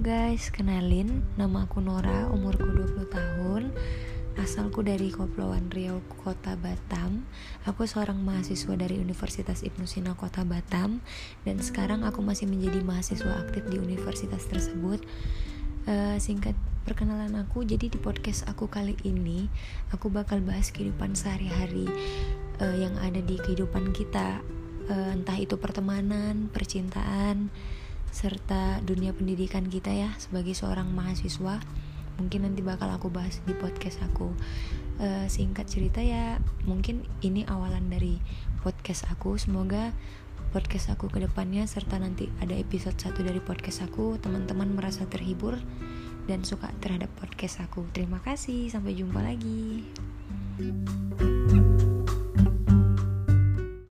guys, kenalin nama aku Nora, umurku 20 tahun Asalku dari Kepulauan Riau, Kota Batam. Aku seorang mahasiswa dari Universitas Ibnu Sina, Kota Batam Dan sekarang aku masih menjadi mahasiswa aktif di universitas tersebut. Uh, Singkat perkenalan aku, jadi di podcast aku kali ini Aku bakal bahas kehidupan sehari-hari uh, yang ada di kehidupan kita. Uh, Entah itu pertemanan, percintaan, serta dunia pendidikan kita ya sebagai seorang mahasiswa mungkin nanti bakal aku bahas di podcast aku. Uh, singkat cerita ya mungkin ini awalan dari podcast aku. Semoga podcast aku ke depannya serta nanti ada episode satu dari podcast aku teman-teman merasa terhibur dan suka terhadap podcast aku. Terima kasih sampai jumpa lagi